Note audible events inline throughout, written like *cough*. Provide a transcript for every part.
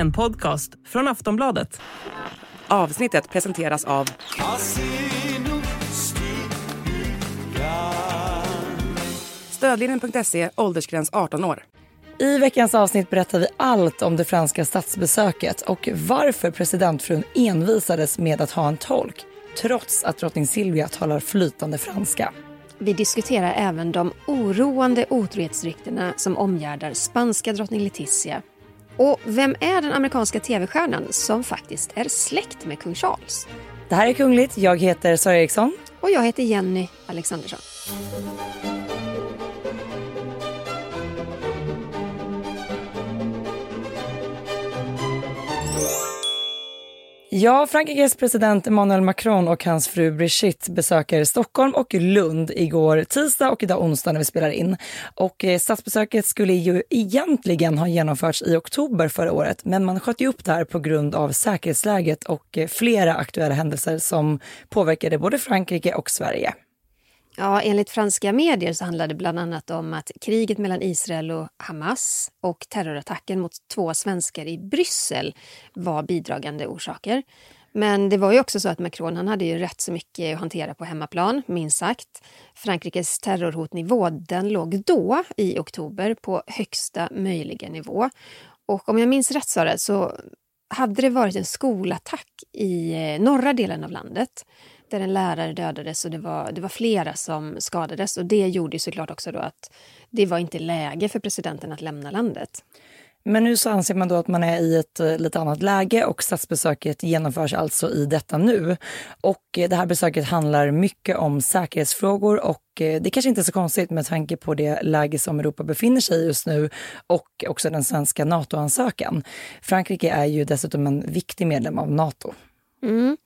en podcast från Aftonbladet. Avsnittet presenteras av... Stödlinjen.se, åldersgräns 18 år. I veckans avsnitt berättar vi allt om det franska statsbesöket och varför presidentfrun envisades med att ha en tolk trots att drottning Silvia talar flytande franska. Vi diskuterar även de oroande otrohetsryktena som omgärdar spanska drottning Letizia. Och vem är den amerikanska tv-stjärnan som faktiskt är släkt med kung Charles? Det här är Kungligt. Jag heter Sara Eriksson. Och jag heter Jenny Alexandersson. Ja, Frankrikes president Emmanuel Macron och hans fru Brigitte besöker Stockholm och Lund igår tisdag och idag onsdag när vi spelar in. Och eh, statsbesöket skulle ju egentligen ha genomförts i oktober förra året, men man sköt ju upp det här på grund av säkerhetsläget och eh, flera aktuella händelser som påverkade både Frankrike och Sverige. Ja, enligt franska medier så handlade det bland annat om att kriget mellan Israel och Hamas och terrorattacken mot två svenskar i Bryssel var bidragande orsaker. Men det var ju också så att Macron han hade ju rätt så mycket att hantera på hemmaplan, minst sagt. Frankrikes terrorhotnivå den låg då, i oktober, på högsta möjliga nivå. Och om jag minns rätt Sara, så hade det varit en skolattack i eh, norra delen av landet där en lärare dödades och det var, det var flera som skadades. Och Det gjorde såklart också då att det var inte läge för presidenten att lämna landet. Men nu så anser man då att man är i ett eh, lite annat läge och statsbesöket genomförs alltså i detta nu. Och eh, det här besöket handlar mycket om säkerhetsfrågor och eh, det kanske inte är så konstigt med tanke på det läge som Europa befinner sig i just nu och också den svenska NATO-ansökan. Frankrike är ju dessutom en viktig medlem av NATO. Mm.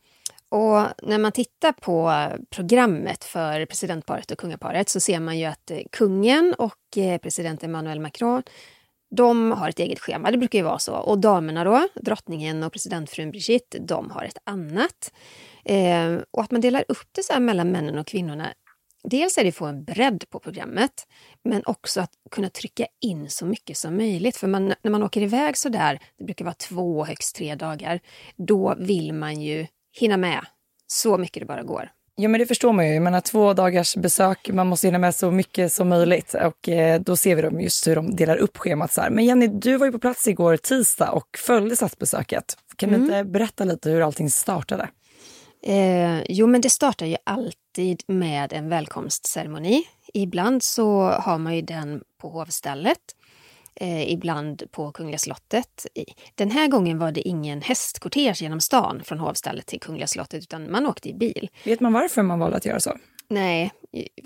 Och när man tittar på programmet för presidentparet och kungaparet så ser man ju att eh, kungen och eh, president Emmanuel Macron de har ett eget schema, det brukar ju vara så. Och damerna då, drottningen och presidentfrun Brigitte, de har ett annat. Eh, och att man delar upp det så mellan männen och kvinnorna Dels är det att få en bredd på programmet, men också att kunna trycka in så mycket som möjligt. För man, när man åker iväg så där, det brukar vara två, högst tre dagar, då vill man ju hinna med så mycket det bara går. Ja men det förstår man ju. Jag menar två dagars besök, man måste hinna med så mycket som möjligt. Och eh, då ser vi dem just hur de delar upp schemat så här. Men Jenny, du var ju på plats igår tisdag och följde statsbesöket. Kan mm. du inte berätta lite hur allting startade? Eh, jo men det startar ju alltid med en välkomstceremoni. Ibland så har man ju den på hovstället eh, ibland på Kungliga slottet. Den här gången var det ingen hästkortege genom stan från hovstallet till Kungliga slottet utan man åkte i bil. Vet man varför man valde att göra så? Nej,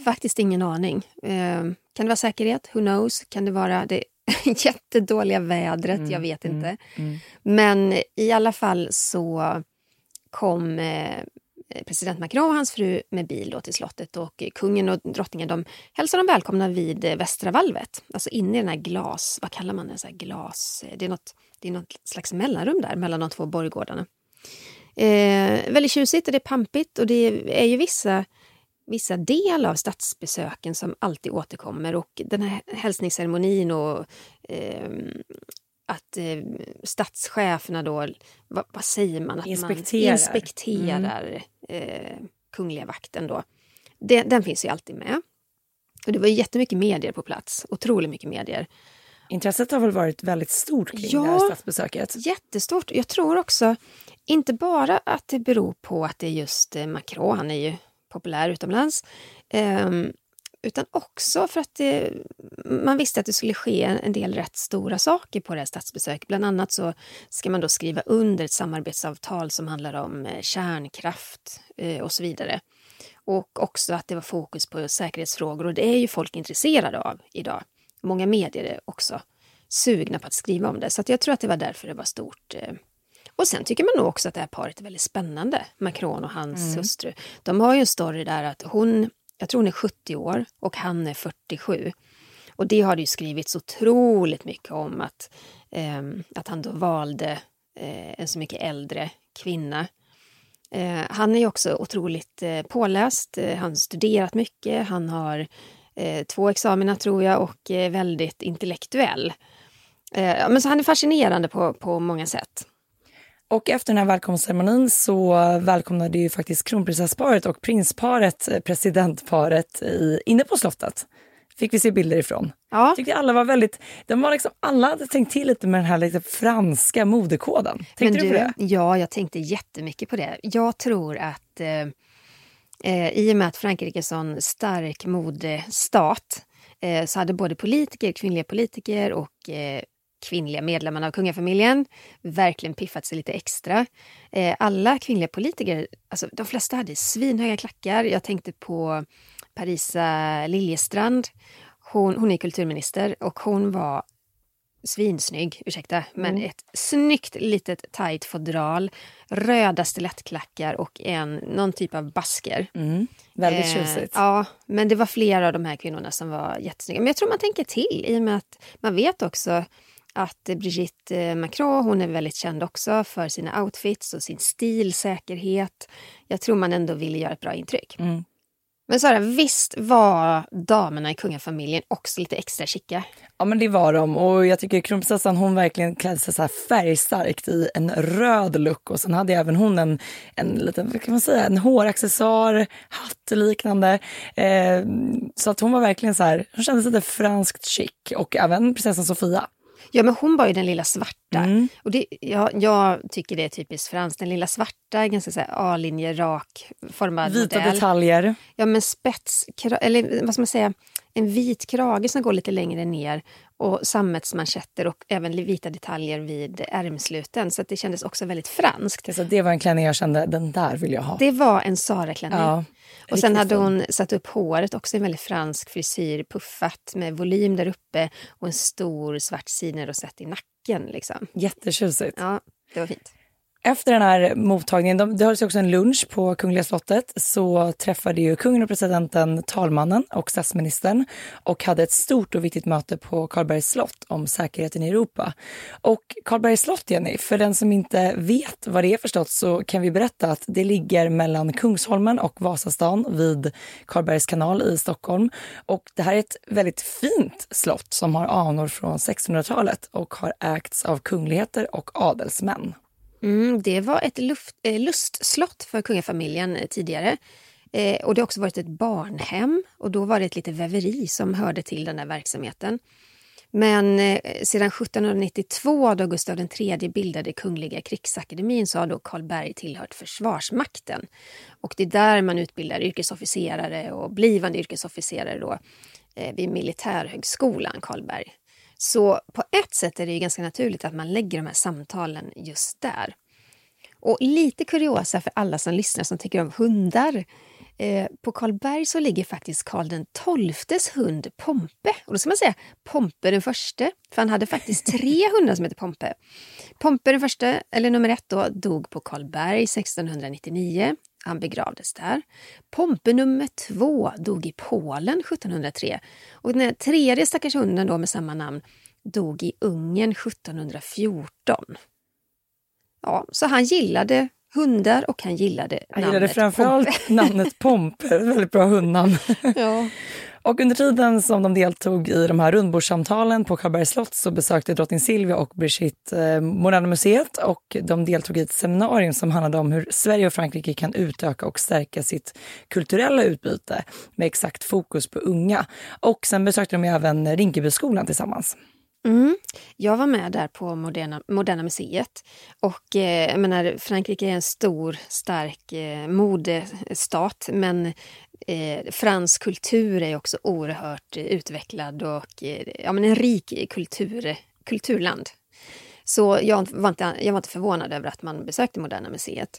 faktiskt ingen aning. Eh, kan det vara säkerhet? Who knows? Kan det vara det *laughs* jättedåliga vädret? Mm, jag vet mm, inte. Mm. Men i alla fall så kom eh, Eh, president Macron och hans fru med bil då till slottet och eh, kungen och drottningen de hälsar dem välkomna vid eh, västra valvet. Alltså inne i den här glas... Vad kallar man det? Så glas... Det är, något, det är något slags mellanrum där mellan de två borggårdarna. Eh, väldigt tjusigt och det är pampigt och det är ju vissa, vissa del av statsbesöken som alltid återkommer och den här hälsningsceremonin och eh, att eh, statscheferna då, vad, vad, säger man? Att inspekterar. Man inspekterar mm. eh, kungliga vakten då. Det, den finns ju alltid med. Och det var jättemycket medier på plats, otroligt mycket medier. Intresset har väl varit väldigt stort kring ja, det här statsbesöket? jättestort. Jag tror också, inte bara att det beror på att det är just eh, Macron, han är ju populär utomlands, um, utan också för att det, man visste att det skulle ske en del rätt stora saker på det här statsbesöket. Bland annat så ska man då skriva under ett samarbetsavtal som handlar om eh, kärnkraft eh, och så vidare. Och också att det var fokus på säkerhetsfrågor och det är ju folk intresserade av idag. Många medier är också sugna på att skriva om det, så jag tror att det var därför det var stort. Eh. Och sen tycker man nog också att det här paret är väldigt spännande, Macron och hans mm. hustru. De har ju en story där att hon jag tror hon är 70 år och han är 47. Och det har det ju skrivits otroligt mycket om att, eh, att han då valde eh, en så mycket äldre kvinna. Eh, han är ju också otroligt eh, påläst, eh, han har studerat mycket, han har eh, två examina tror jag och är väldigt intellektuell. Eh, men så han är fascinerande på, på många sätt. Och efter den här välkomstceremonin så välkomnade ju faktiskt kronprinsessparet och prinsparet eh, presidentparet i, inne på slottet. Fick vi se bilder ifrån. Ja. Tyckte alla var väldigt, de var liksom, alla hade tänkt till lite med den här lite franska modekoden. Tänkte Men du, du på det? Ja, jag tänkte jättemycket på det. Jag tror att eh, eh, i och med att Frankrike är en sån stark modestat eh, så hade både politiker, kvinnliga politiker och eh, kvinnliga medlemmar av kungafamiljen verkligen piffat sig lite extra. Eh, alla kvinnliga politiker, alltså de flesta hade svinhöga klackar. Jag tänkte på Parisa Liljestrand. Hon, hon är kulturminister och hon var svinsnygg, ursäkta, men Mm. ett snyggt litet tight fodral, röda stilettklackar och en, någon typ av basker. Mm, väldigt Eh, tjusigt. Ja, men det var flera av de här kvinnorna som var jättesnygga. Men jag tror man tänker till i och med att man vet också att Brigitte eh, Macron, hon är väldigt känd också för sina outfits och sin stilsäkerhet. Jag tror man ändå vill göra ett bra intryck. Mm. Men Sara, visst var damerna i kungafamiljen också lite extra chica? Ja men det var de och jag tycker kronprinsessan hon verkligen klädde sig så här färgstarkt i en röd look och sen hade även hon en, en liten, vad kan man säga, en håraccessoar, hatt liknande. Eh, så att hon var verkligen så här, hon kändes lite franskt chic och även prinsessan Sofia. Ja, men hon var ju den lilla svarta. Mm. Och det, ja, jag tycker det är typiskt franskt. Den lilla svarta, ganska så A-linje, rak, formad Vita modell. detaljer. Ja, men spets, eller vad ska man säga, en vit krage som går lite längre ner och sammetsmanschetter och även vita detaljer vid ärmsluten. Så det kändes också väldigt franskt. Så det var en klänning jag kände, den där vill jag ha. Det var en Sara-klänning. ja, och sen hade hon satt upp håret, också en väldigt fransk frisyr, puffat med volym där uppe och en stor svart sidenrosett i nacken. Liksom. Jättetjusigt. Ja, det var fint. Efter den här mottagningen, de, det hölls också en lunch på Kungliga slottet, så träffade ju kungen och presidenten talmannen och statsministern och hade ett stort och viktigt möte på Karlbergs slott om säkerheten i Europa. Och Karlbergs slott, Jenny, för den som inte vet vad det är förstås så kan vi berätta att det ligger mellan Kungsholmen och Vasastan vid Karlbergs kanal i Stockholm. Och det här är ett väldigt fint slott som har anor från 1600-talet och har ägts av kungligheter och adelsmän. Mm, det var ett luft, eh, lustslott för kungafamiljen eh, tidigare. Eh, och det har också varit ett barnhem och då var det ett litet väveri som hörde till den där verksamheten. Men eh, sedan 1792 då Gustav III bildade Kungliga krigsakademin så har då Karlberg tillhört Försvarsmakten. Och det är där man utbildar yrkesofficerare och blivande yrkesofficerare då, eh, vid Militärhögskolan Karlberg. Så på ett sätt är det ju ganska naturligt att man lägger de här samtalen just där. Och lite kuriosa för alla som lyssnar som tycker om hundar. Eh, på Karlberg så ligger faktiskt Karl den XIIs hund Pompe. Och då ska man säga Pompe den förste, för han hade faktiskt *laughs* tre hundar som heter Pompe. Pompe den första, eller nummer ett då, dog på Karlberg 1699. Han begravdes där. Pompe nummer två dog i Polen 1703. Och den tredje stackars hunden då med samma namn dog i Ungern 1714. Ja, så han gillade hundar och han gillade Jag namnet gillade framförallt *laughs* namnet Pompe, *laughs* väldigt bra hundnamn. Pompe. *laughs* Ja. Och under tiden som de deltog i de här rundbordssamtalen på Karlbergs slott så besökte drottning Silvia och Brigitte eh, Moderna Museet och de deltog i ett seminarium som handlade om hur Sverige och Frankrike kan utöka och stärka sitt kulturella utbyte med exakt fokus på unga. Och sen besökte de även Rinkebyskolan tillsammans. Mm. Jag var med där på Moderna, Moderna Museet. Och eh, jag menar, Frankrike är en stor, stark eh, modestat men eh, fransk kultur är också oerhört eh, utvecklad och eh, ja, men en rik kultur, kulturland. Så jag var, inte, jag var inte förvånad över att man besökte Moderna Museet.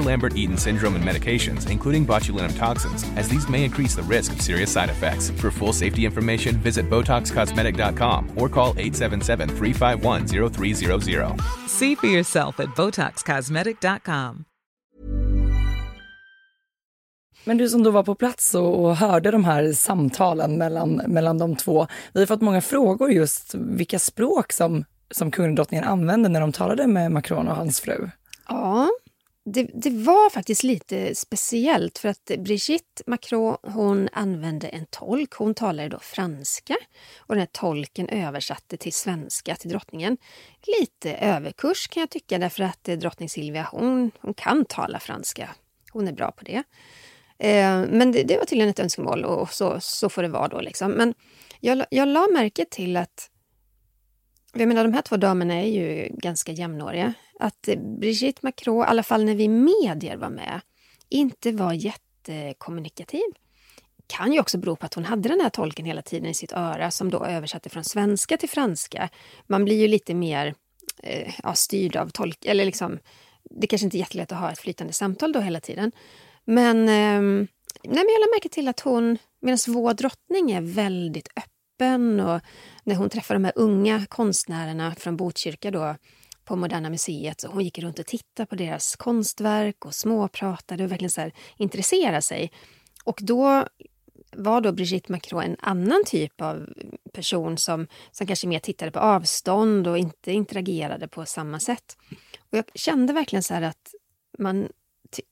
Lambert-Eaton syndrome and medications, including botulinum toxins, as these may increase the risk of serious side effects. For full safety information, visit BotoxCosmetic.com or call 877-351-0300. See for yourself at BotoxCosmetic.com. Men du som då var på plats och, och hörde de här samtalen mellan, mellan de två. Vi har fått många frågor just vilka språk som, som kungen och drottningen använde när de talade med Macron och hans fru. Ja, det, det, var faktiskt lite speciellt för att Brigitte Macron hon använde en tolk. Hon talade då franska och den här tolken översatte till svenska till drottningen. Lite överkurs kan jag tycka därför att eh, drottning Silvia hon, hon kan tala franska. Hon är bra på det. Eh, men det, det, var tydligen ett önskemål och så, så får det vara då. Liksom. Men jag, jag la märke till att jag menar, de här två damerna är ju ganska jämnåriga. Att Brigitte Macron, i alla fall när vi medier var med, inte var jättekommunikativ. Kan ju också bero på att hon hade den här tolken hela tiden i sitt öra som då översatte från svenska till franska. Man blir ju lite mer eh, ja, styrd av tolk... Eller liksom, det kanske inte är jättelätt att ha ett flytande samtal då hela tiden. Men, eh, nej, men jag lade märke till att hon, medan vår drottning är väldigt öppen och när hon träffar de här unga konstnärerna från Botkyrka då, på Moderna Museet. hon gick runt och tittade på deras konstverk och småpratade och verkligen så här, intresserade sig. Och då var då Brigitte Macron en annan typ av person som, som kanske mer tittade på avstånd och inte interagerade på samma sätt. Och jag kände verkligen så att man,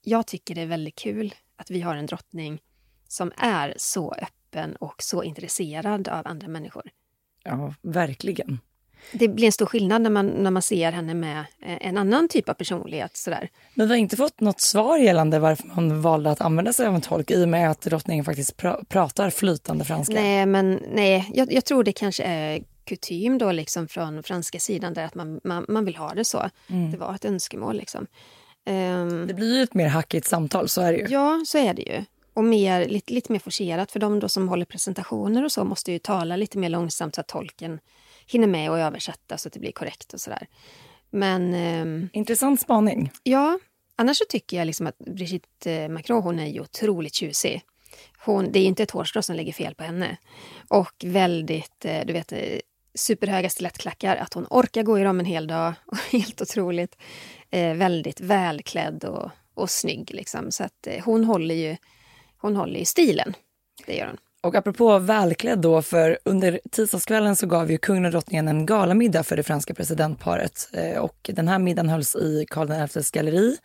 jag tycker det är väldigt kul att vi har en drottning som är så öppen och så intresserad av andra människor. Ja, verkligen. Det blir en stor skillnad när man, när man ser henne med eh, en annan typ av personlighet. Sådär. Men vi har inte fått något svar gällande varför man valde att använda sig av en tolk i och med att drottningen faktiskt pr pratar flytande franska. Nej, men nej, jag, jag, tror det kanske är kutym då liksom från franska sidan där att man, man, man vill ha det så. Mm. Det var ett önskemål liksom. Um, det blir ju ett mer hackigt samtal, så är det ju. Ja, så är det ju och mer, lite, lite mer forcerat. För de då som håller presentationer och så måste ju tala lite mer långsamt så att tolken hinner med och översätta så att det blir korrekt och sådär. Men... Eh, Intressant spaning. Ja. Annars så tycker jag liksom att Brigitte Macron hon är ju otroligt tjusig. Hon, det är inte ett hårstrå som lägger fel på henne. Och väldigt, eh, du vet, eh, superhöga stilettklackar. Att hon orkar gå i dem en hel dag. *laughs* Helt otroligt. Eh, väldigt välklädd och, och snygg. Liksom. Så att eh, hon håller ju hon håller i stilen. Det gör hon. Och apropå välklädd då, för under tisdagskvällen så gav ju kungen och drottningen en galamiddag för det franska presidentparet. Eh, och den här middagen hölls i Karl XIs galleri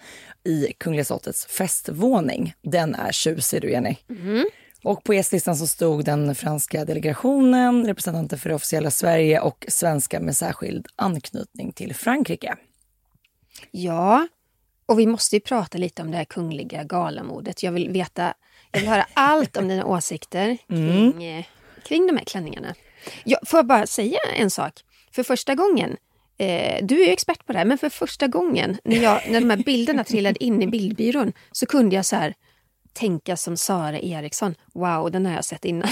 i Kungliga slottets festvåning. Den är tjusig du Jenny. Mm. Och på gästlistan så stod den franska delegationen, representanter för det officiella Sverige och svenska med särskild anknytning till Frankrike. Ja, och vi måste ju prata lite om det här kungliga galamodet. Jag vill veta jag vill höra allt om dina åsikter kring, mm. Kring de här klänningarna. Jag, får jag bara säga en sak? För första gången, eh, du är ju expert på det här, men för första gången när, jag, när de här bilderna trillade in i bildbyrån så kunde jag så här tänka som Sara Eriksson. Wow, den har jag sett innan.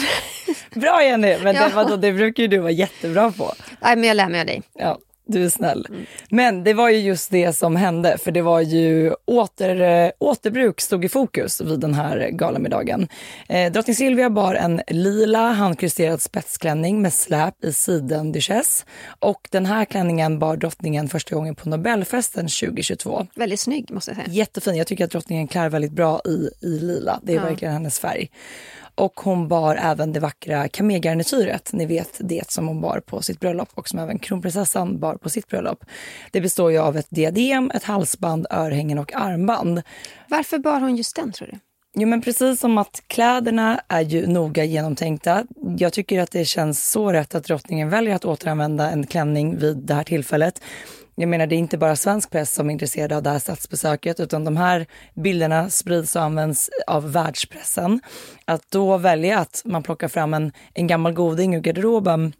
Bra Jenny! Men ja. det, vadå, det brukar ju du vara jättebra på. Nej, men jag lär mig av dig. Ja. Du är snäll. Mm. Men det var ju just det som hände, för det var ju åter, äh, återbruk stod i fokus vid den här galamiddagen. Eh, drottning Silvia bar en lila handkrysterad spetsklänning med släp i siden duchesse. Och den här klänningen bar drottningen första gången på Nobelfesten 2022. Väldigt snygg måste jag säga. Jättefin. Jag tycker att drottningen klär väldigt bra i, i lila. Det är ja. verkligen hennes färg. Och hon bar även det vackra kamelgarnityret, ni vet det som hon bar på sitt bröllop och som även kronprinsessan bar på sitt bröllop. Det består ju av ett diadem, ett halsband, örhängen och armband. Varför bar hon just den tror du? Jo men precis som att kläderna är ju noga genomtänkta. Jag tycker att det känns så rätt att drottningen väljer att återanvända en klänning vid det här tillfället. Jag menar det är inte bara svensk press som är intresserad av det här statsbesöket utan de här bilderna sprids och används av världspressen. Att då välja att man plockar fram en, en gammal goding ur garderoben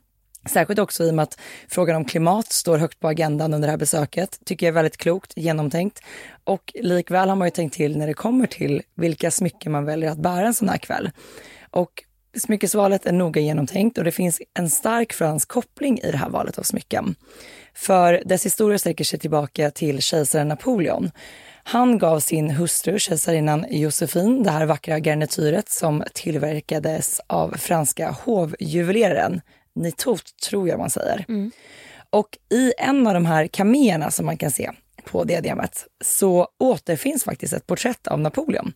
Särskilt också i och med att frågan om klimat står högt på agendan under det här besöket. Tycker jag är väldigt klokt, genomtänkt. Och likväl har man ju tänkt till när det kommer till vilka smycken man väljer att bära en sån här kväll. Och smyckesvalet är noga genomtänkt och det finns en stark fransk koppling i det här valet av smycken. För dess historia sträcker sig tillbaka till kejsaren Napoleon. Han gav sin hustru, kejsarinnan Josefin, det här vackra garnityret som tillverkades av franska hovjuveleraren Nitot, tror jag man säger. Mm. Och i en av de här kaméerna som man kan se på diademet så återfinns faktiskt ett porträtt av Napoleon.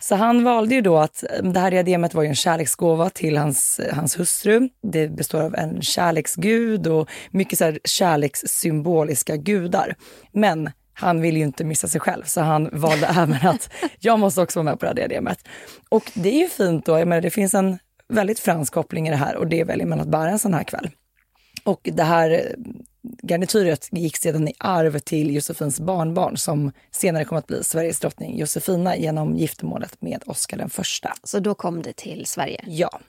Så han valde ju då att det här diademet var ju en kärleksgåva till hans, hans hustru. Det består av en kärleksgud och mycket så här kärlekssymboliska gudar. Men han vill ju inte missa sig själv så han valde *laughs* även att jag måste också vara med på det här diademet. Och det är ju fint då, jag menar det finns en väldigt fransk koppling i det här och det väljer man att bära en sån här kväll. Och det här garnityret gick sedan i arv till Josefins barnbarn som senare kom att bli Sveriges drottning Josefina genom giftermålet med Oscar den första. Så då kom det till Sverige? Ja.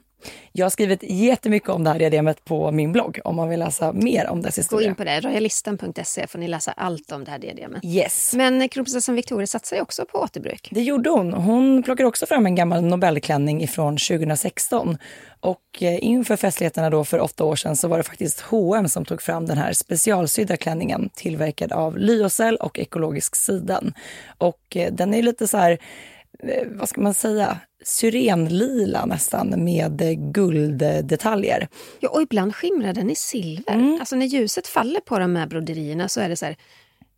Jag har skrivit jättemycket om det här diademet på min blogg om man vill läsa mer om dess historia. Gå in på det, royalistan.se får ni läsa allt om det här diademet. Yes. Men kronprinsessan Victoria satsar ju också på återbruk. Det gjorde hon. Hon plockade också fram en gammal Nobelklänning ifrån 2016. Och eh, inför festligheterna då för åtta år sedan så var det faktiskt H&M som tog fram den här specialsydda klänningen tillverkad av lyocell och ekologisk siden. Och eh, den är lite så här vad ska man säga, syrenlila nästan med gulddetaljer. Ja, och ibland skimrar den i silver. Mm. Alltså när ljuset faller på de här broderierna så är det så här,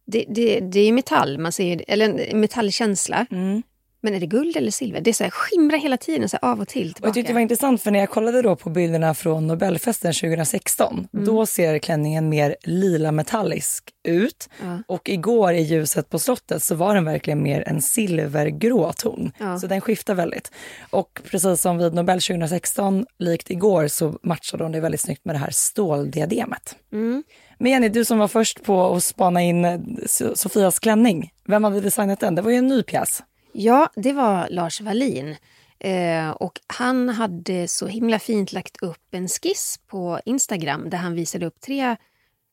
det, det, det är metall, man ser, eller en metallkänsla. Mm. Men är det guld eller silver? Det är så här, skimrar hela tiden, så här, av och till. Och jag tyckte det var intressant för när jag kollade då på bilderna från Nobelfesten 2016, mm. då ser klänningen mer lila metallisk ut. Ja. Och igår i ljuset på slottet så var den verkligen mer en silvergrå ton. Ja. Så den skiftar väldigt. Och precis som vid Nobel 2016, likt igår, så matchade hon det väldigt snyggt med det här ståldiademet. Mm. Men Jenny, du som var först på att spana in Sofias klänning, vem hade designat den? Det var ju en ny pjäs. Ja, det var Lars Wallin. Eh, och han hade så himla fint lagt upp en skiss på Instagram där han visade upp tre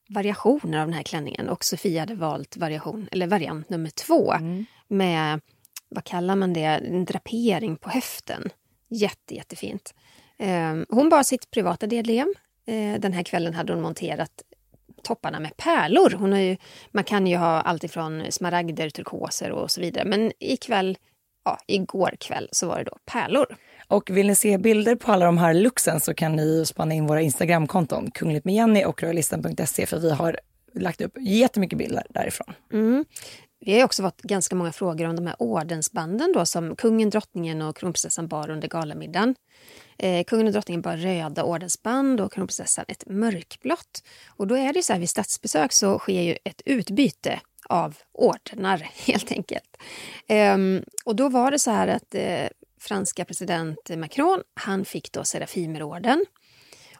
variationer av den här klänningen och Sofia hade valt variation, eller variant nummer två mm. med, vad kallar man det, en drapering på höften. Jätte, jättefint. Eh, hon bar sitt privata diadem. Eh, den här kvällen hade hon monterat topparna med pärlor. Hon har ju, man kan ju ha allt ifrån smaragder, turkoser och så vidare. Men ikväll, ja, igår kväll så var det då pärlor. Och vill ni se bilder på alla de här looksen så kan ni spana in våra Instagramkonton, Kungligt med Jenny och royalistan.se för vi har lagt upp jättemycket bilder därifrån. Mm. Vi har också fått ganska många frågor om de här ordensbanden då, som kungen, drottningen och kronprinsessan bar under galamiddagen. Eh, kungen och drottningen bar röda ordensband och kronprinsessan ett mörkblått. Och då är det så här, vid statsbesök så sker ju ett utbyte av ordnar *laughs* helt enkelt. Eh, och då var det så här att eh, franska president Macron, han fick då Serafimerorden.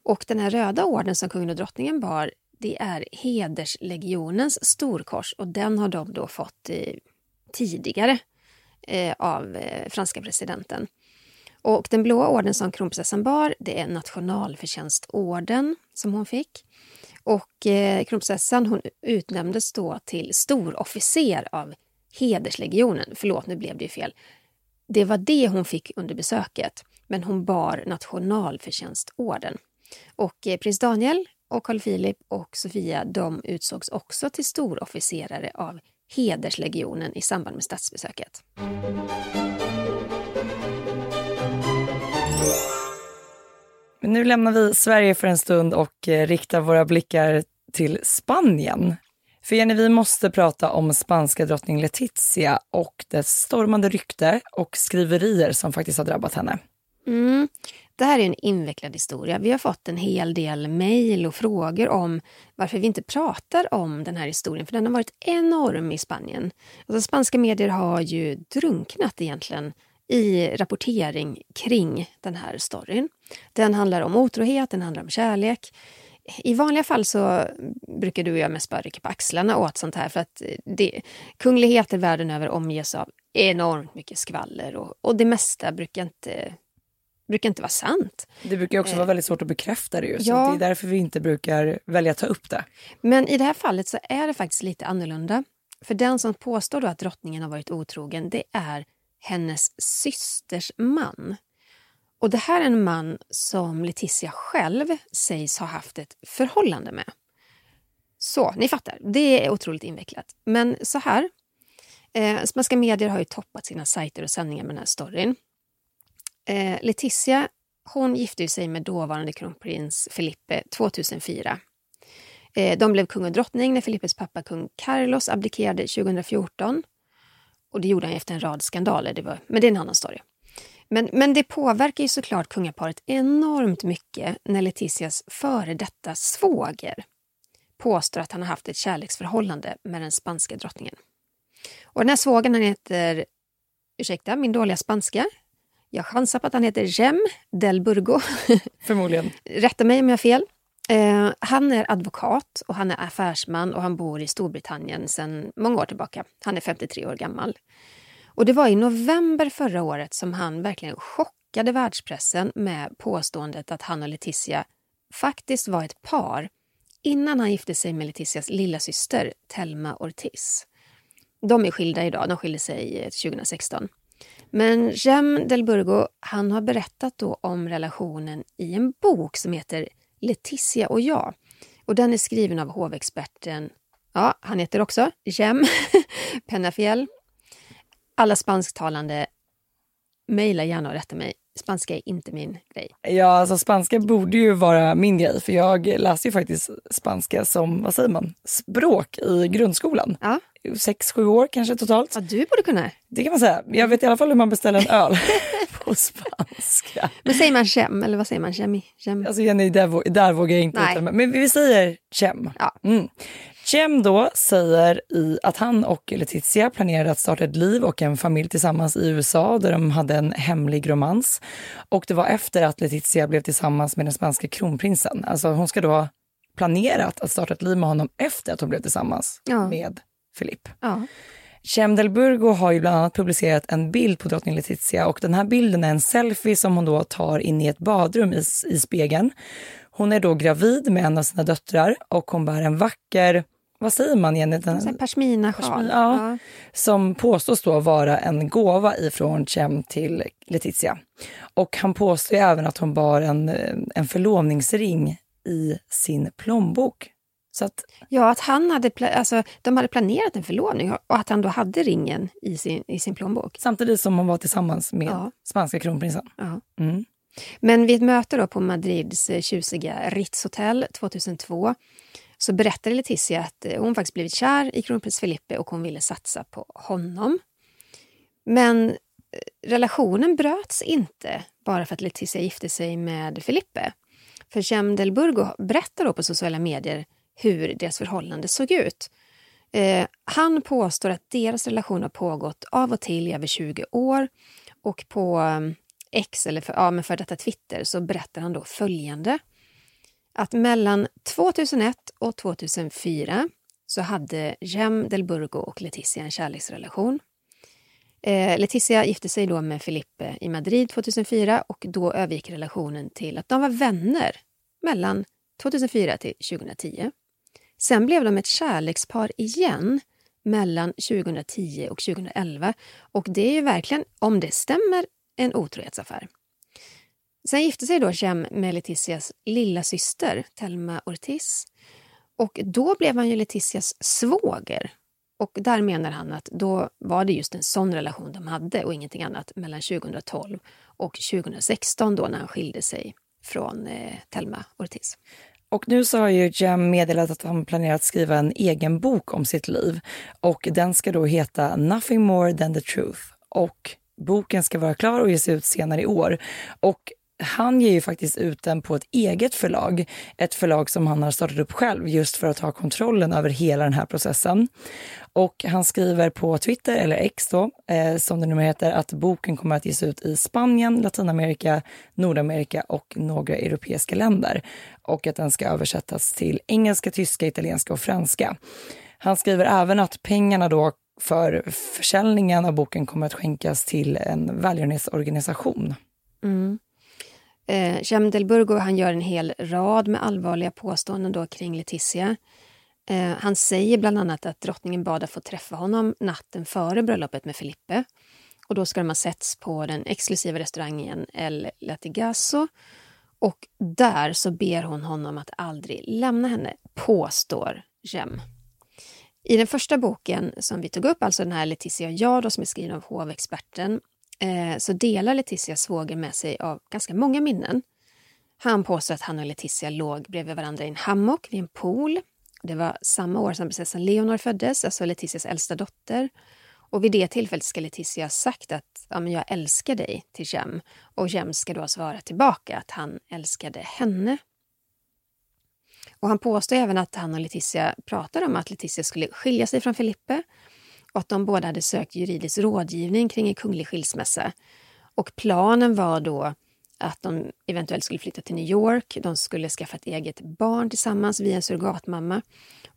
Och den här röda orden som kungen och drottningen bar, det är hederslegionens storkors och den har de då fått eh, tidigare eh, av eh, franska presidenten. Och den blåa orden som kronprinsessan bar, det är nationalförtjänstorden som hon fick. Och eh, kronprinsessan hon utnämndes då till storofficer av hederslegionen. Förlåt, nu blev det ju fel. Det var det hon fick under besöket, men hon bar nationalförtjänstorden. Och eh, prins Daniel och Carl Philip och Sofia de utsågs också till storofficerare av hederslegionen i samband med statsbesöket. Nu lämnar vi Sverige för en stund och eh, riktar våra blickar till Spanien. För Jenny, vi måste prata om spanska drottning Letizia och dess stormande rykte och skriverier som faktiskt har drabbat henne. Mm. Det här är en invecklad historia. Vi har fått en hel del mejl och frågor om varför vi inte pratar om den här historien, för den har varit enorm i Spanien. Alltså, spanska medier har ju drunknat egentligen i rapportering kring den här storyn. Den handlar om otrohet, den handlar om kärlek. i vanliga fall så brukar du och jag mest bara rycka på axlarna åt sånt här för att det, kungligheter världen över omges av enormt mycket skvaller och, och det mesta brukar inte, brukar inte vara sant. Det brukar också vara väldigt svårt att bekräfta det ju, Ja. det är därför vi inte brukar välja att ta upp det. Men i det här fallet så är det faktiskt lite annorlunda. För den som påstår att drottningen har varit otrogen, det är hennes systers man. Och det här är en man som Letizia själv sägs ha haft ett förhållande med. Så, ni fattar. Det är otroligt invecklat. Men så här. Eh, spanska medier har ju toppat sina sajter och sändningar med den här storyn. Eh, Letizia hon gifte ju sig med dåvarande kronprins Felipe 2004. Eh, de blev kung och drottning när Filippes pappa kung Carlos abdikerade 2014. Och det gjorde han efter en rad skandaler, det var, men det är en annan story. Men, men det påverkar ju såklart kungaparet enormt mycket när Leticias före detta svåger påstår att han har haft ett kärleksförhållande med den spanska drottningen. Och den här svågern han heter, ursäkta min dåliga spanska, jag chansar på att han heter Jem del Burgo. *laughs* Förmodligen. Rätta mig om jag har fel. Eh, han är advokat och han är affärsman och han bor i Storbritannien sedan många år tillbaka. Han är 53 år gammal. Och det var i november förra året som han verkligen chockade världspressen med påståendet att han och Letizia faktiskt var ett par innan han gifte sig med Leticias lilla syster Telma Ortiz. De är skilda idag, de skilde sig 2016. Men Jem del Burgo han har berättat då om relationen i en bok som heter Leticia och jag. Och den är skriven av hovexperten, ja, han heter också Jem *laughs* Penafiel. Alla spansktalande, mejla gärna och rätta mig. Spanska är inte min grej. Ja, alltså spanska borde ju vara min grej för jag läste ju faktiskt spanska som, vad säger man, språk i grundskolan. Ja. Sex, sju år kanske totalt. Ja, du borde kunna. Det kan man säga. Jag vet i alla fall hur man beställer en öl *laughs* på spanska. Men säger man Jem, eller vad säger man? Jem, Jem. Alltså Jenny, där, där vågar jag inte uttala. Men vi säger Chem. Ja. Mm. Chem då säger i att han och Letizia planerade att starta ett liv och en familj tillsammans i USA där de hade en hemlig romans. Och det var efter att Letizia blev tillsammans med den spanska kronprinsen. Alltså hon ska då ha planerat att starta ett liv med honom efter att hon blev tillsammans Ja. med Filip. Ja. Chem del Burgo har ju bland annat publicerat en bild på drottning Letizia och den här bilden är en selfie som hon då tar in i ett badrum i, i spegeln. Hon är då gravid med en av sina döttrar och hon bär en vacker, vad säger man Jenny? Den, Pashmina-sjal. Pashmina, ja. som påstås då vara en gåva ifrån Chem till Letizia. Och han påstår även att hon bar en, en förlovningsring i sin plånbok. Så att, Ja, att han hade, alltså, de hade planerat en förlovning och att han då hade ringen i sin, i sin plånbok. samtidigt som hon var tillsammans med Ja. spanska kronprinsen. Ja. Mm. Men vid ett möte då på Madrids eh, tjusiga Ritz-hotell 2002 så berättade Letizia att eh, hon faktiskt blivit kär i kronprins Felipe och hon ville satsa på honom. Men eh, relationen bröts inte bara för att Letizia gifte sig med Felipe. För Cem Burgo berättar då på sociala medier hur deras förhållande såg ut. Eh, han påstår att deras relation har pågått av och till i över 20 år och på eh, X, eller för, ja, men för detta Twitter, så berättar han då följande. Att mellan 2001 och 2004 så hade Jem del Burgo och Letizia en kärleksrelation. Eh, Letizia gifte sig då med Felipe i Madrid 2004 och då övergick relationen till att de var vänner mellan 2004 till 2010. Sen blev de ett kärlekspar igen mellan 2010 och 2011 och det är ju verkligen, om det stämmer, en otrohetsaffär. Sen gifte sig då Cem med Leticias lilla syster Telma Ortiz och då blev han ju Leticias svåger. Och där menar han att då var det just en sån relation de hade och ingenting annat mellan 2012 och 2016 då när han skilde sig från eh, Telma Ortiz. Och nu så har ju Jem meddelat att han planerar att skriva en egen bok om sitt liv. Och den ska då heta Nothing more than the truth. Och boken ska vara klar och ges ut senare i år. Och han ger ju faktiskt ut den på ett eget förlag. Ett förlag som han har startat upp själv just för att ha kontrollen över hela den här processen. Och han skriver på Twitter, eller X då, eh, som det numera heter, att boken kommer att ges ut i Spanien, Latinamerika, Nordamerika och några europeiska länder. Och att den ska översättas till engelska, tyska, italienska och franska. Han skriver även att pengarna då för försäljningen av boken kommer att skänkas till en välgörenhetsorganisation. Mm. Eh, Del Burgo han gör en hel rad med allvarliga påståenden då kring Letizia. Eh, han säger bland annat att drottningen bad att få träffa honom natten före bröllopet med Filippe. Och då ska de ha setts på den exklusiva restaurangen El Latigasso. Och där så ber hon honom att aldrig lämna henne, påstår Jem. I den första boken som vi tog upp, alltså den här Letizia och jag, då, som är skriven av hovexperten, eh, så delar Letizia svåger med sig av ganska många minnen. Han påstår att han och Letizia låg bredvid varandra i en hammock vid en pool. Det var samma år som prinsessan Leonor föddes, alltså Letizias äldsta dotter. Och vid det tillfället ska Letizia ha sagt att ja, men jag älskar dig till Jem. Och Jem ska då svara tillbaka att han älskade henne. Och han påstår även att han och Letizia pratade om att Letizia skulle skilja sig från Filippe och att de båda hade sökt juridisk rådgivning kring en kunglig skilsmässa. Och planen var då att de eventuellt skulle flytta till New York. De skulle skaffa ett eget barn tillsammans via en surrogatmamma.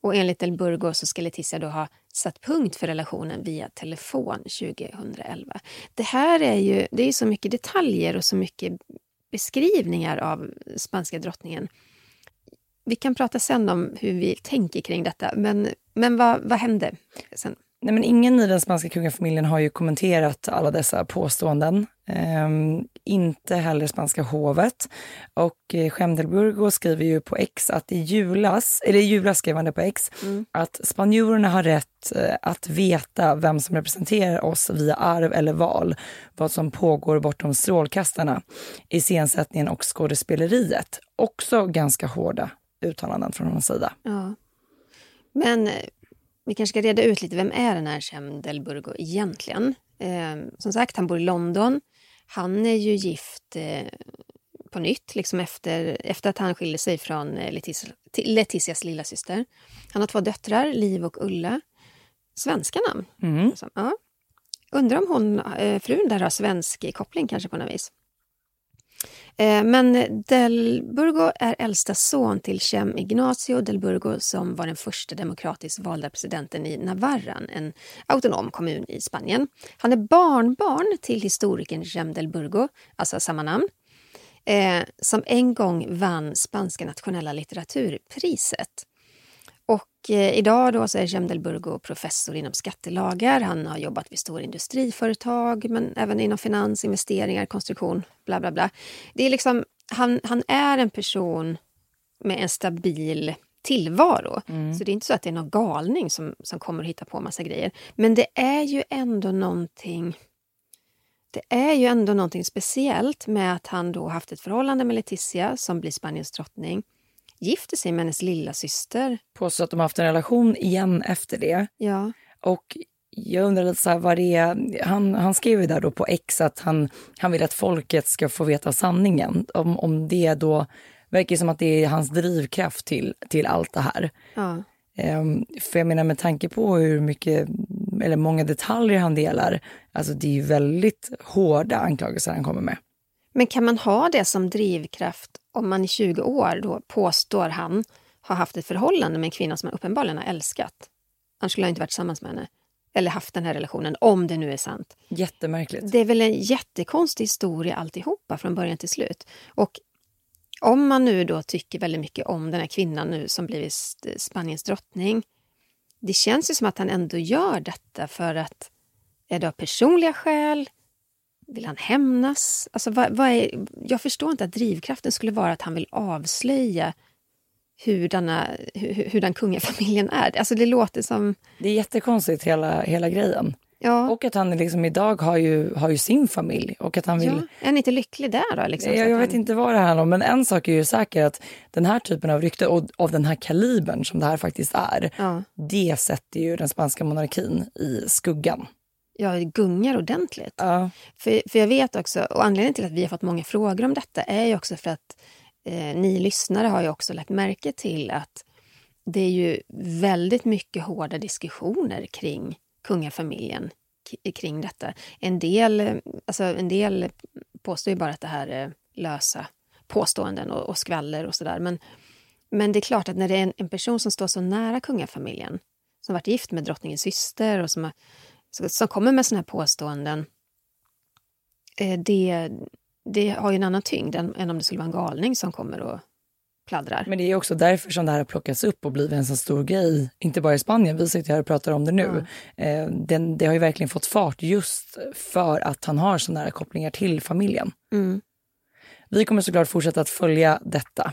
Och enligt Del Burgo så ska Letizia då ha satt punkt för relationen via telefon 2011. Det här är ju det är så mycket detaljer och så mycket beskrivningar av spanska drottningen. Vi kan prata sen om hur vi tänker kring detta, men, men vad, vad hände sen? Nej, men ingen i den spanska kungafamiljen har ju kommenterat alla dessa påståenden. Ehm, inte heller spanska hovet. Och eh, Schemdelburgo skriver ju på X att i julas, eller i julas skrev han det på X, mm. att spanjorerna har rätt eh, att veta vem som representerar oss via arv eller val, vad som pågår bortom strålkastarna, iscensättningen och skådespeleriet. Också ganska hårda uttalanden från hans sida. Ja. Men eh, vi kanske ska reda ut lite, vem är den här Cem Delburgo egentligen? Eh, som sagt, han bor i London. Han är ju gift eh, på nytt, liksom efter, efter att han skilde sig från eh, Leticia, Leticias lilla syster. Han har två döttrar, Liv och Ulla. Svenska namn. Mm. Alltså, ja. Undrar om hon, eh, frun där har svensk koppling kanske på något vis. Eh, men Del Burgo är äldsta son till Cem Ignacio Del Burgo som var den första demokratiskt valda presidenten i Navarran, en autonom kommun i Spanien. Han är barnbarn till historikern Cem Del Burgo, alltså samma namn, eh, som en gång vann spanska nationella litteraturpriset. Och eh, idag då så är Cem Burgo professor inom skattelagar. Han har jobbat vid stora industriföretag, men även inom finans, investeringar, konstruktion, bla bla bla. Det är liksom, han, han är en person med en stabil tillvaro. Mm. Så det är inte så att det är någon galning som, som kommer att hitta på massa grejer. Men det är ju ändå någonting det är ju ändå någonting speciellt med att han då haft ett förhållande med Leticia som blir Spaniens drottning gifter sig med hennes lilla syster. Påstår att de har haft en relation igen efter det. Ja. Och jag undrar lite så här, vad det är, han, han skrev ju där då på X att han, han vill att folket ska få veta sanningen. Om, om det då verkar som att det är hans drivkraft till, till allt det här. Ja. Um, för jag menar med tanke på hur mycket, eller många detaljer han delar, alltså det är ju väldigt hårda anklagelser han kommer med. Men kan man ha det som drivkraft om man i 20 år då påstår han har haft ett förhållande med en kvinna som han uppenbarligen har älskat? Annars skulle han inte varit tillsammans med henne. Eller haft den här relationen, om det nu är sant. Jättemärkligt. Det är väl en jättekonstig historia alltihopa från början till slut. Och om man nu då tycker väldigt mycket om den här kvinnan nu som blivit Spaniens drottning. Det känns ju som att han ändå gör detta för att är det av personliga skäl? Vill han hämnas? Alltså, vad, vad är, jag förstår inte att drivkraften skulle vara att han vill avslöja hurdana, hur, hurdan kungafamiljen är. Alltså det låter som... Det är jättekonstigt hela, hela grejen. Ja. Och att han liksom idag har ju, har ju sin familj. Och att han vill... Ja. Är han inte lycklig där då? Liksom, jag, jag vet han... inte vad det handlar om, men en sak är ju säker att den här typen av rykte och av den här kalibern som det här faktiskt är, ja. det sätter ju den spanska monarkin i skuggan. Ja, gungar ordentligt. Ja. För, för jag vet också, och anledningen till att vi har fått många frågor om detta är ju också för att eh, ni lyssnare har ju också lagt märke till att det är ju väldigt mycket hårda diskussioner kring kungafamiljen kring detta. En del, alltså en del påstår ju bara att det här är lösa påståenden och, och skvaller och sådär. Men, men det är klart att när det är en, en person som står så nära kungafamiljen, som varit gift med drottningens syster och som, har, som kommer med sådana här påståenden, eh, det, det har ju en annan tyngd än, än om det skulle vara en galning som kommer och pladdrar. Men det är också därför som det här har plockats upp och blivit en så stor grej, inte bara i Spanien, vi sitter här och pratar om det nu. Eh, den, det har ju verkligen fått fart just för att han har så nära kopplingar till familjen. Mm. Vi kommer såklart fortsätta att följa detta.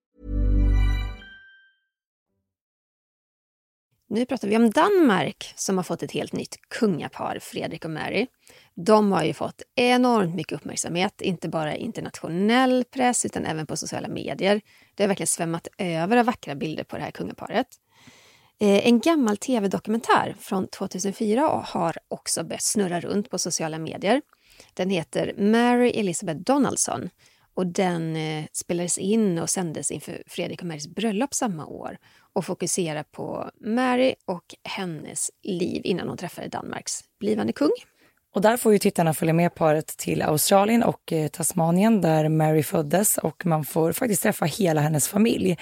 Nu pratar vi om Danmark som har fått ett helt nytt kungapar, Fredrik och Mary. De har ju fått enormt mycket uppmärksamhet, inte bara i internationell press utan även på sociala medier. Det har verkligen svämmat över av vackra bilder på det här kungaparet. Eh, en gammal tv-dokumentär från 2004 har också börjat snurra runt på sociala medier. Den heter Mary Elizabeth Donaldson och den eh, spelades in och sändes inför Fredrik och Marys bröllop samma år och fokusera på Mary och hennes liv innan hon träffade Danmarks blivande kung. Och där får ju tittarna följa med paret till Australien och eh, Tasmanien där Mary föddes och man får faktiskt träffa hela hennes familj.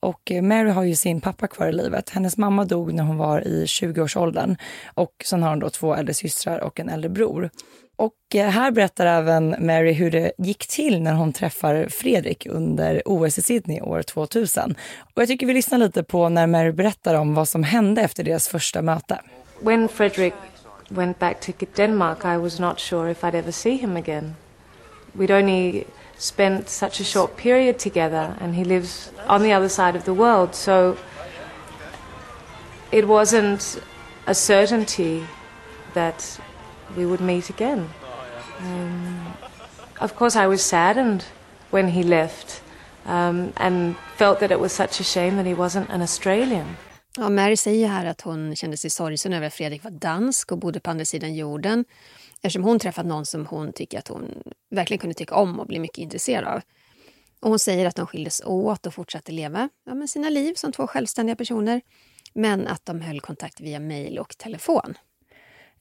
Och eh, Mary har ju sin pappa kvar i livet. Hennes mamma dog när hon var i 20-årsåldern och sen har hon då två äldre systrar och en äldre bror. Och eh, här berättar även Mary hur det gick till när hon träffar Fredrik under OS i Sydney år 2000. Och jag tycker vi lyssnar lite på när Mary berättar om vad som hände efter deras första möte. When Fredrik went back to Denmark, I was not sure if I'd ever see him again. We'd only spent such a short period together, and he lives on the other side of the world, so it wasn't a certainty that we would meet again. Um, of course, I was saddened when he left um, and felt that it was such a shame that he wasn't an Australian. Ja, Mary säger här att hon kände sig sorgsen över att Fredrik var dansk och bodde på andra sidan jorden eftersom hon träffat någon som hon tycker att hon verkligen kunde tycka om och bli mycket intresserad av. Och hon säger att de skildes åt och fortsatte leva ja, med sina liv som två självständiga personer men att de höll kontakt via mejl och telefon.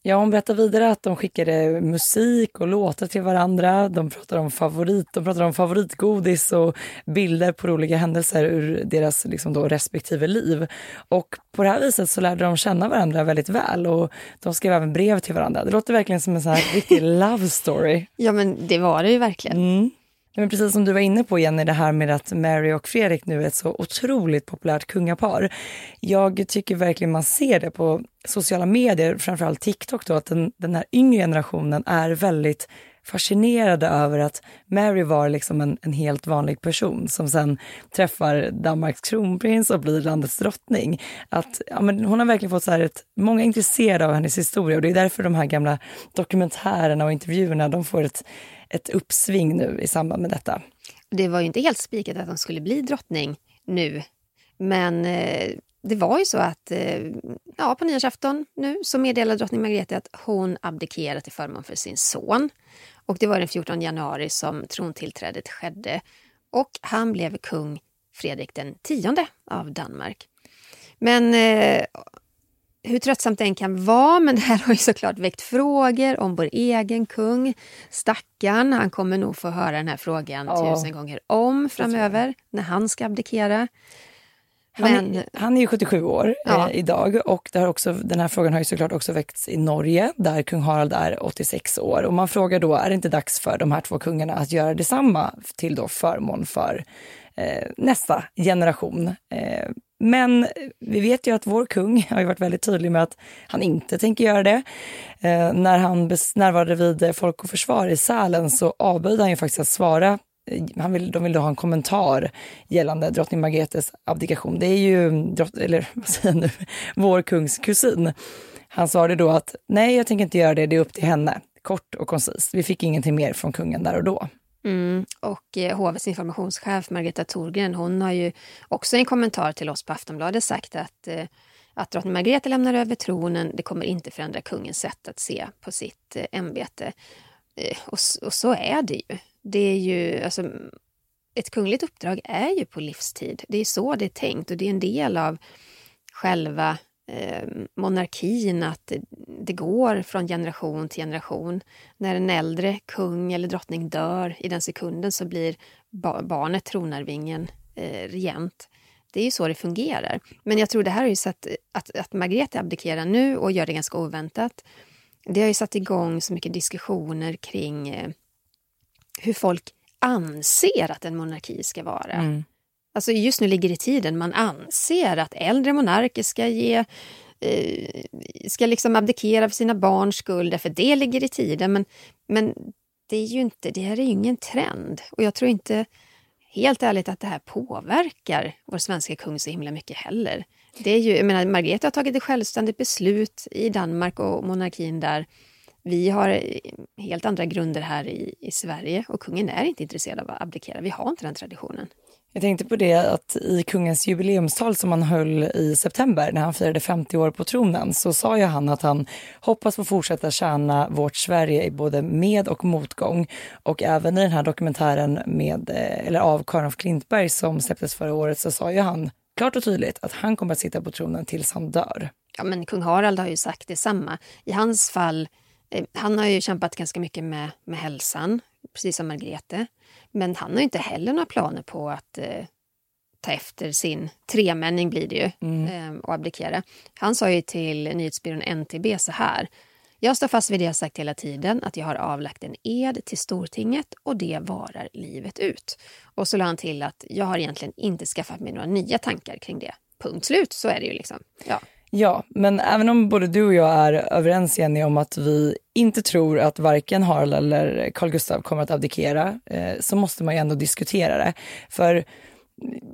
Ja, hon berättar vidare att de skickade musik och låtar till varandra. De pratar om favorit, de pratar om favoritgodis och bilder på roliga händelser ur deras liksom då respektive liv. Och på det här viset så lärde de känna varandra väldigt väl och de skrev även brev till varandra. Det låter verkligen som en sån här riktig *laughs* love story. Ja, men det var det ju verkligen. Mm. Men precis som du var inne på Jenny, det här med att Mary och Fredrik nu är ett så otroligt populärt kungapar. Jag tycker verkligen man ser det på sociala medier, framförallt TikTok då, att den, den här yngre generationen är väldigt fascinerade över att Mary var liksom en, en helt vanlig person som sen träffar Danmarks kronprins och blir landets drottning. Att, ja, men hon har verkligen fått så här ett, många är intresserade av hennes historia och det är därför de här gamla dokumentärerna och intervjuerna, de får ett, ett uppsving nu i samband med detta. Det var ju inte helt spikat att hon skulle bli drottning nu. Men eh, det var ju så att eh, ja, på nyårsafton nu så meddelade drottning Margrethe att hon abdikerade till förmån för sin son. Och det var den 14 januari som trontillträdet skedde. Och han blev kung Fredrik den tionde av Danmark. Men eh, hur tröttsamt det än kan vara, men *laughs* det här har ju såklart väckt frågor om vår egen kung. Stackarn, han kommer nog få höra den här frågan Ja. tusen gånger om framöver, när han ska abdikera. Han, Men- är, han är ju 77 år Ja. eh, idag och det har också, den här frågan har ju såklart också väckts i Norge där kung Harald är 86 år. Och man frågar då, är det inte dags för de här två kungarna att göra detsamma till då förmån för eh, nästa generation? Eh, men vi vet ju att vår kung har ju varit väldigt tydlig med att han inte tänker göra det. Eh, när han närvarade vid eh, Folk och Försvar i Sälen så avböjde han ju faktiskt att svara eh, han vill, de vill ha en kommentar gällande drottning Margretes abdikation. Det är ju, eller vad säger jag nu, *laughs* vår kungs kusin. Han svarade då att nej, jag tänker inte göra det, det är upp till henne. Kort och koncist. Vi fick ingenting mer från kungen där och då. Mm. Och eh, hovets informationschef Margareta Thorgren, hon har ju också i en kommentar till oss på Aftonbladet sagt att eh, att drottning Margrethe lämnar över tronen, det kommer inte förändra kungens sätt att se på sitt eh, ämbete. Eh, och, och, så är det ju. Det är ju, alltså, ett kungligt uppdrag är ju på livstid. Det är så det är tänkt och det är en del av själva eh, monarkin att det, går från generation till generation. När en äldre kung eller drottning dör, i den sekunden så blir ba barnet tronarvingen eh, regent. Det är ju så det fungerar. Men jag tror det här har ju satt, att, att Margrethe abdikerar nu och gör det ganska oväntat. Det har ju satt igång så mycket diskussioner kring eh, hur folk anser att en monarki ska vara. Mm. Alltså just nu ligger det i tiden, man anser att äldre monarker ska ge eh, ska liksom abdikera för sina barns skull, därför det ligger i tiden. Men, men det är ju inte, det här är ju ingen trend. Och jag tror inte helt ärligt att det här påverkar vår svenska kung så himla mycket heller. Det är ju, jag menar, Margrethe har tagit ett självständigt beslut i Danmark och monarkin där. Vi har eh, helt andra grunder här i, i Sverige och kungen är inte intresserad av att abdikera. Vi har inte den traditionen. Jag tänkte på det att i kungens jubileumstal som han höll i september när han firade 50 år på tronen så sa ju han att han hoppas få fortsätta tjäna vårt Sverige i både med och motgång. Och även i den här dokumentären med, eh, eller av Karin af Klintberg som släpptes förra året så sa ju han klart och tydligt att han kommer att sitta på tronen tills han dör. Ja, men kung Harald har ju sagt detsamma. I hans fall, eh, han har ju kämpat ganska mycket med, med hälsan, precis som Margrethe. Men han har inte heller några planer på att eh, ta efter sin tremänning blir det ju mm. eh, och abdikera. Han sa ju till nyhetsbyrån NTB så här. Jag står fast vid det jag sagt hela tiden, att jag har avlagt en ed till Stortinget och det varar livet ut. Och så la han till att jag har egentligen inte skaffat mig några nya tankar kring det. Punkt slut, så är det ju liksom. Ja. Ja, men även om både du och jag är överens Jenny om att vi inte tror att varken Harald eller Carl Gustav kommer att abdikera, eh, så måste man ju ändå diskutera det. För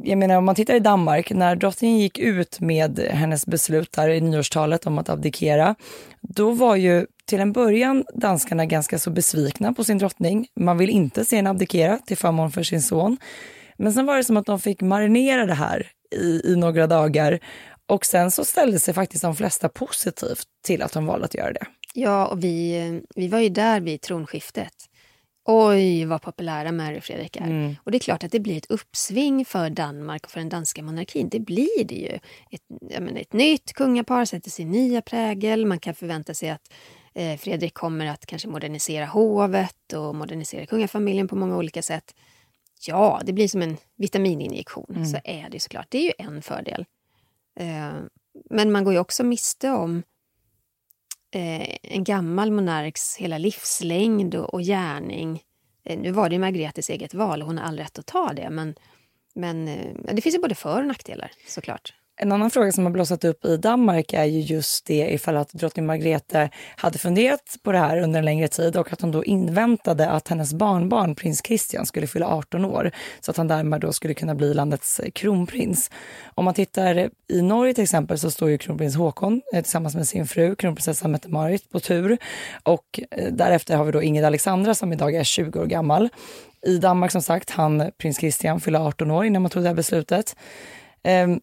jag menar om man tittar i Danmark, när drottningen gick ut med hennes beslut där i nyårstalet om att abdikera, då var ju till en början danskarna ganska så besvikna på sin drottning. Man vill inte se henne abdikera till förmån för sin son. Men sen var det som att de fick marinera det här i, i några dagar och sen så ställde sig faktiskt de flesta positivt till att de valde att göra det. Ja, och vi, vi var ju där vid tronskiftet. Oj, vad populära Mary och Fredrik är. Mm. Och det är klart att det blir ett uppsving för Danmark och för den danska monarkin. Det blir det ju. Ett, menar, ett nytt kungapar sätter sin nya prägel. Man kan förvänta sig att eh, Fredrik kommer att kanske modernisera hovet och modernisera kungafamiljen på många olika sätt. Ja, det blir som en vitamininjektion. Mm. Så är det såklart. Det är ju en fördel. Eh, men man går ju också miste om eh, en gammal monarks hela livslängd och, gärning. Eh, nu var det Margretes eget val och hon har all rätt att ta det men, men det finns ju både för och nackdelar såklart. En annan fråga som har blossat upp i Danmark är ju just det ifall att drottning Margrethe hade funderat på det här under en längre tid och att hon då inväntade att hennes barnbarn prins Christian skulle fylla 18 år så att han därmed då skulle kunna bli landets kronprins. Om man tittar i Norge till exempel så står ju kronprins Håkon eh, tillsammans med sin fru kronprinsessan Mette-Marit på tur och eh, därefter har vi då Ingrid Alexandra som idag är 20 år gammal. I Danmark som sagt, han prins Christian fylla 18 år innan man tog det här beslutet. Ehm,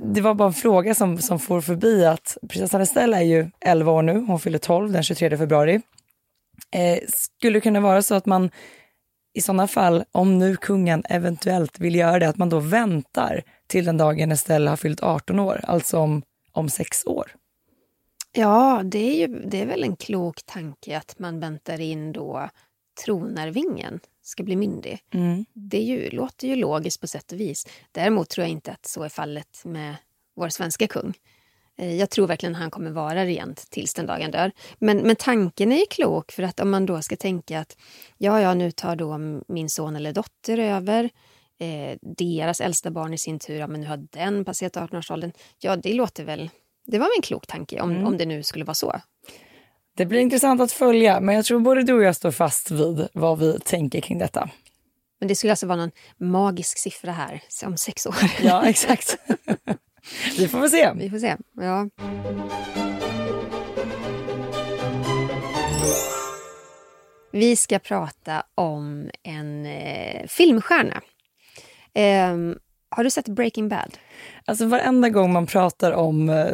det var bara en fråga som, som får förbi att prinsessan Estelle är ju 11 år nu, hon fyller 12 den 23 februari. Eh, skulle det kunna vara så att man i sådana fall, om nu kungen eventuellt vill göra det, att man då väntar till den dagen Estelle har fyllt 18 år, alltså om, om sex år? Ja, det är, ju, det är väl en klok tanke att man väntar in då tronarvingen ska bli myndig. Mm. Det ju, låter ju logiskt på sätt och vis. Däremot tror jag inte att så är fallet med vår svenska kung. Eh, jag tror verkligen att han kommer vara rent tills den dagen dör. Men, men tanken är ju klok, för att om man då ska tänka att ja, ja, nu tar då min son eller dotter över. eh, deras äldsta barn i sin tur, ja men nu har den passerat 18-årsåldern. Ja, det låter väl, det var väl en klok tanke om, Mm. om det nu skulle vara så. Det blir intressant att följa, men jag tror både du och jag står fast vid vad vi tänker kring detta. Men det skulle alltså vara någon magisk siffra här om sex år. Ja, exakt. *laughs* vi får väl se. Vi får se. Ja. Vi ska prata om en eh, filmstjärna. Ehm, har du sett Breaking Bad? Alltså varenda gång man pratar om, eh,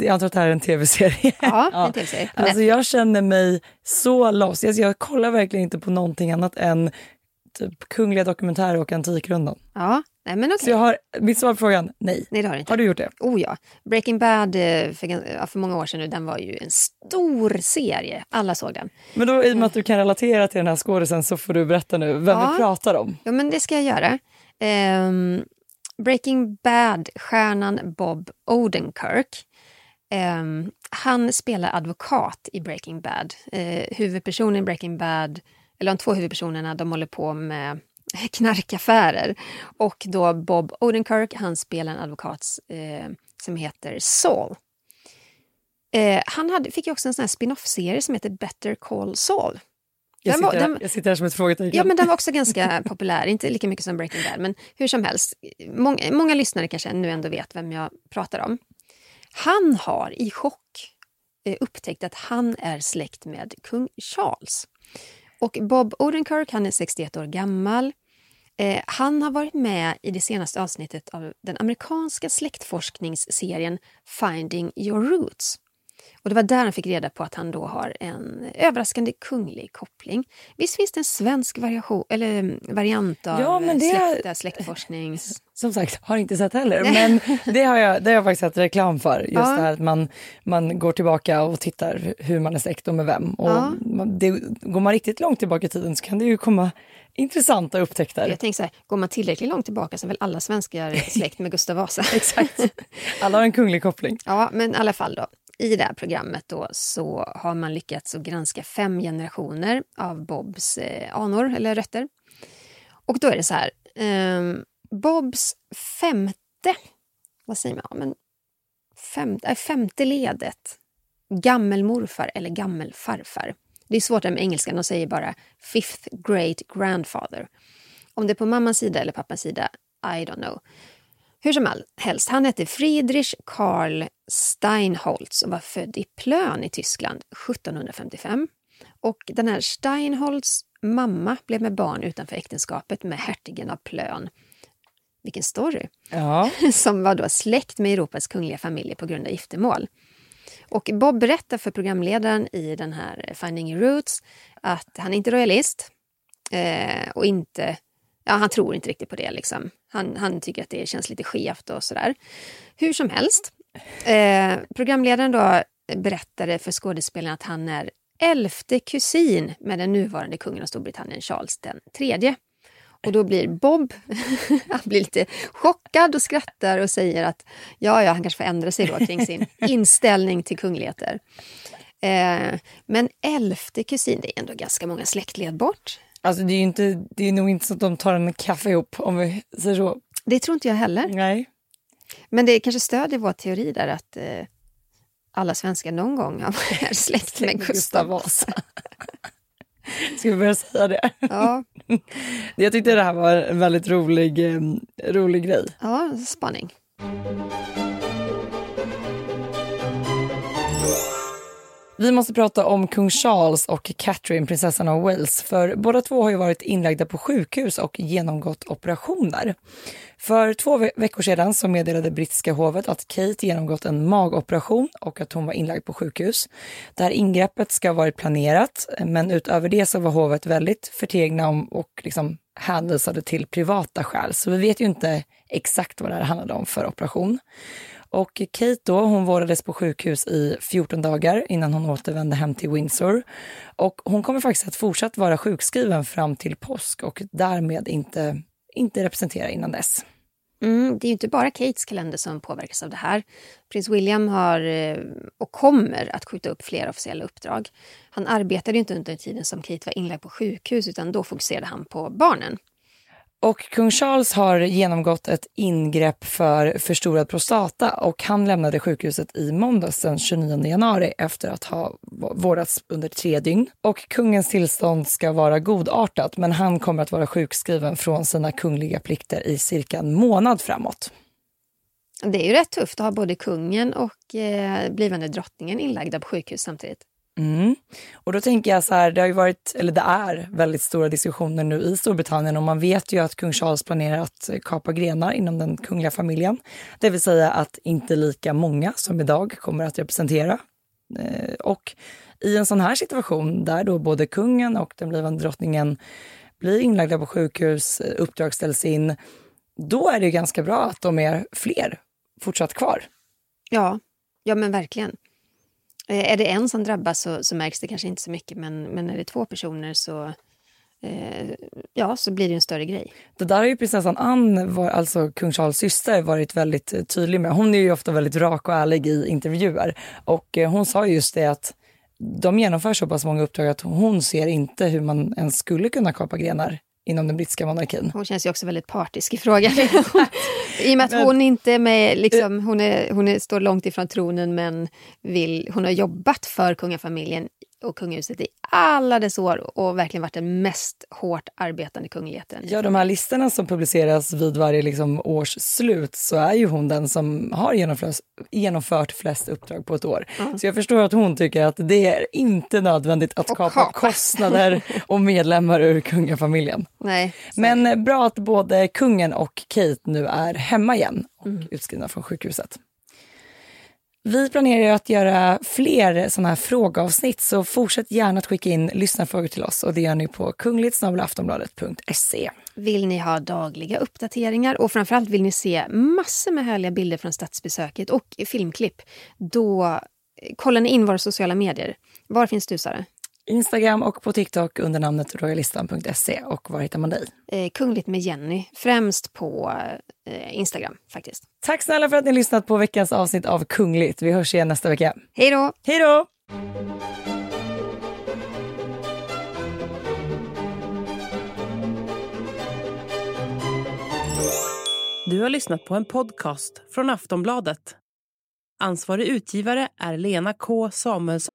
jag antar att det här är en tv-serie. Ja, en tv-serie. på Alltså jag känner mig så lost. Alltså jag kollar verkligen inte på någonting annat än typ kungliga dokumentärer och Antikrundan. Ja, nej men Så okej. jag har, mitt svar på frågan, nej. Nej, det har du inte. Har du gjort det? Oh ja. Breaking Bad eh, för, ja, för många år sedan nu, den var ju en stor serie. Alla såg den. Men då i och med att du kan relatera till den här skådisen så får du berätta nu vem Ja. vi pratar om. Ja, men det ska jag göra. Ehm, Breaking Bad-stjärnan Bob Odenkirk. Um, han spelar advokat i Breaking Bad. Uh, huvudpersonen i Breaking Bad, eller de två huvudpersonerna, de håller på med *laughs* knarkaffärer. Och då Bob Odenkirk, han spelar en advokat uh, som heter Saul. Uh, han hade, fick ju också en sån här spin-off-serie som heter Better Call Saul. Jag Den var- sitter, den- jag sitter här som ett frågetecken. Ja, men den var också ganska *laughs* populär. Inte lika mycket som Breaking Bad, men hur som helst. Många, många lyssnare kanske nu ändå vet vem jag pratar om. Han har i chock eh, upptäckt att han är släkt med kung Charles. Och Bob Odenkirk, han är 61 år gammal. Eh, han har varit med i det senaste avsnittet av den amerikanska släktforskningsserien Finding your roots. Och Det var där han fick reda på att han då har en överraskande kunglig koppling. Visst finns det en svensk variation, eller mm, variant av Ja, men det- släkta, släktforsknings... *laughs* Som sagt, har inte sett heller. Men det har jag, det har jag faktiskt sett reklam för. Just Ja. det här att man, man går tillbaka och tittar hur man är släkt och med vem. Och Ja. man, det, går man riktigt långt tillbaka i tiden så kan det ju komma intressanta upptäckter. Jag tänker så här, går man tillräckligt långt tillbaka så är väl alla svenskar *laughs* släkt med Gustav Vasa. Exakt. Alla har en kunglig koppling. *laughs* Ja, men i alla fall då. I det här programmet då så har man lyckats att granska fem generationer av Bobs eh, anor eller rötter. Och då är det så här. eh, Bobs femte, vad säger man, ja, men femte, äh, femte ledet, gammelmorfar eller gammelfarfar. Det är svårt det här med engelskan, de säger bara fifth great grandfather. Om det är på mammans sida eller pappans sida, I don't know. Hur som helst, han hette Friedrich Karl Steinholtz och var född i Plön i Tyskland 1755. Och den här Steinholtz mamma blev med barn utanför äktenskapet med hertigen av Plön. Vilken story! Ja. *laughs* Som var då släkt med Europas kungliga familjer på grund av giftermål. Och Bob berättar för programledaren i den här Finding Your Roots att han är inte royalist eh, och inte Ja, han tror inte riktigt på det. Liksom. Han, han tycker att det känns lite skevt och sådär. Hur som helst. Eh, programledaren då berättade för skådespelaren att han är elfte kusin med den nuvarande kungen av Storbritannien, Charles den tredje. Och då blir Bob *laughs* han blir lite chockad och skrattar och säger att ja, ja, han kanske får ändra sig då kring sin *laughs* inställning till kungligheter. Eh, men elfte kusin, det är ändå ganska många släktled bort. Alltså det är ju inte, det är nog inte så att de tar en kaffe ihop om vi säger så. Det tror inte jag heller. Nej. Men det kanske stödjer vår teori där att eh, alla svenskar någon gång har varit släkt med Gustav Vasa. *laughs* Ska vi börja säga det? Ja, *laughs* Jag tyckte det här var en väldigt rolig, eh, rolig grej. ja spaning. Vi måste prata om kung Charles och Catherine, prinsessan av Wales, för båda två har ju varit inlagda på sjukhus och genomgått operationer. För två ve- veckor sedan så meddelade brittiska hovet att Kate genomgått en magoperation och att hon var inlagd på sjukhus. Det här ingreppet ska ha varit planerat, men utöver det så var hovet väldigt förtegna om och liksom hänvisade till privata skäl, så vi vet ju inte exakt vad det här handlade om för operation. Och Kate då, hon vårdades på sjukhus i 14 dagar innan hon återvände hem till Windsor. Och hon kommer faktiskt att fortsatt vara sjukskriven fram till påsk och därmed inte, inte representera innan dess. Mm, det är ju inte bara Kates kalender som påverkas av det här. Prins William har eh, och kommer att skjuta upp flera officiella uppdrag. Han arbetade ju inte under tiden som Kate var inlagd på sjukhus utan då fokuserade han på barnen. Och kung Charles har genomgått ett ingrepp för förstorad prostata och han lämnade sjukhuset i måndags den 29 januari efter att ha vårdats under tre dygn. Och kungens tillstånd ska vara godartat men han kommer att vara sjukskriven från sina kungliga plikter i cirka en månad framåt. Det är ju rätt tufft att ha både kungen och eh, blivande drottningen inlagda på sjukhus samtidigt. Mm. Och då tänker jag så här, det har ju varit, eller det är väldigt stora diskussioner nu i Storbritannien och man vet ju att kung Charles planerar att kapa grenar inom den kungliga familjen. Det vill säga att inte lika många som idag kommer att representera. Eh, och i en sån här situation där då både kungen och den blivande drottningen blir inlagda på sjukhus, eh, uppdrag ställs in, då är det ju ganska bra att de är fler fortsatt kvar. Ja, ja men verkligen. Eh, är det en som drabbas så, så, märks det kanske inte så mycket men, men är det två personer så, eh, ja, så blir det en större grej. Det där har ju prinsessan Anne, var, alltså kung Charles syster, varit väldigt eh, tydlig med. Hon är ju ofta väldigt rak och ärlig i intervjuer och eh, hon sa just det att de genomför så pass många uppdrag att hon ser inte hur man ens skulle kunna kapa grenar inom den brittiska monarkin. Hon känns ju också väldigt partisk i frågan. *laughs* I och med att hon inte är med, liksom, hon, är, hon är, står långt ifrån tronen men vill, hon har jobbat för kungafamiljen och kungahuset i alla dess år och verkligen varit den mest hårt arbetande kungligheten. Ja, de här listorna som publiceras vid varje liksom, års slut så är ju hon den som har genomfört, genomfört flest uppdrag på ett år. Mm. Så jag förstår att hon tycker att det är inte nödvändigt att och kapa, kostnader *laughs* och medlemmar ur kungafamiljen. Nej, Men bra att både kungen och Kate nu är hemma igen och mm. utskrivna från sjukhuset. Vi planerar att göra fler sådana här frågeavsnitt så fortsätt gärna att skicka in lyssnarfrågor till oss och det gör ni på kunglighetsnabelaftonbladet.se. Vill ni ha dagliga uppdateringar och framförallt vill ni se massor med härliga bilder från statsbesöket och filmklipp, då eh, kollar ni in våra sociala medier. Var finns du, Sara? Instagram och på TikTok under namnet royalistan.se. Och var hittar man dig? Eh, Kungligt med Jenny, främst på eh, Instagram faktiskt. Tack snälla för att ni lyssnat på veckans avsnitt av Kungligt. Vi hörs igen nästa vecka. Hej då! Hej då! Du har lyssnat på en podcast från Aftonbladet. Ansvarig utgivare är Lena K Samuelsson.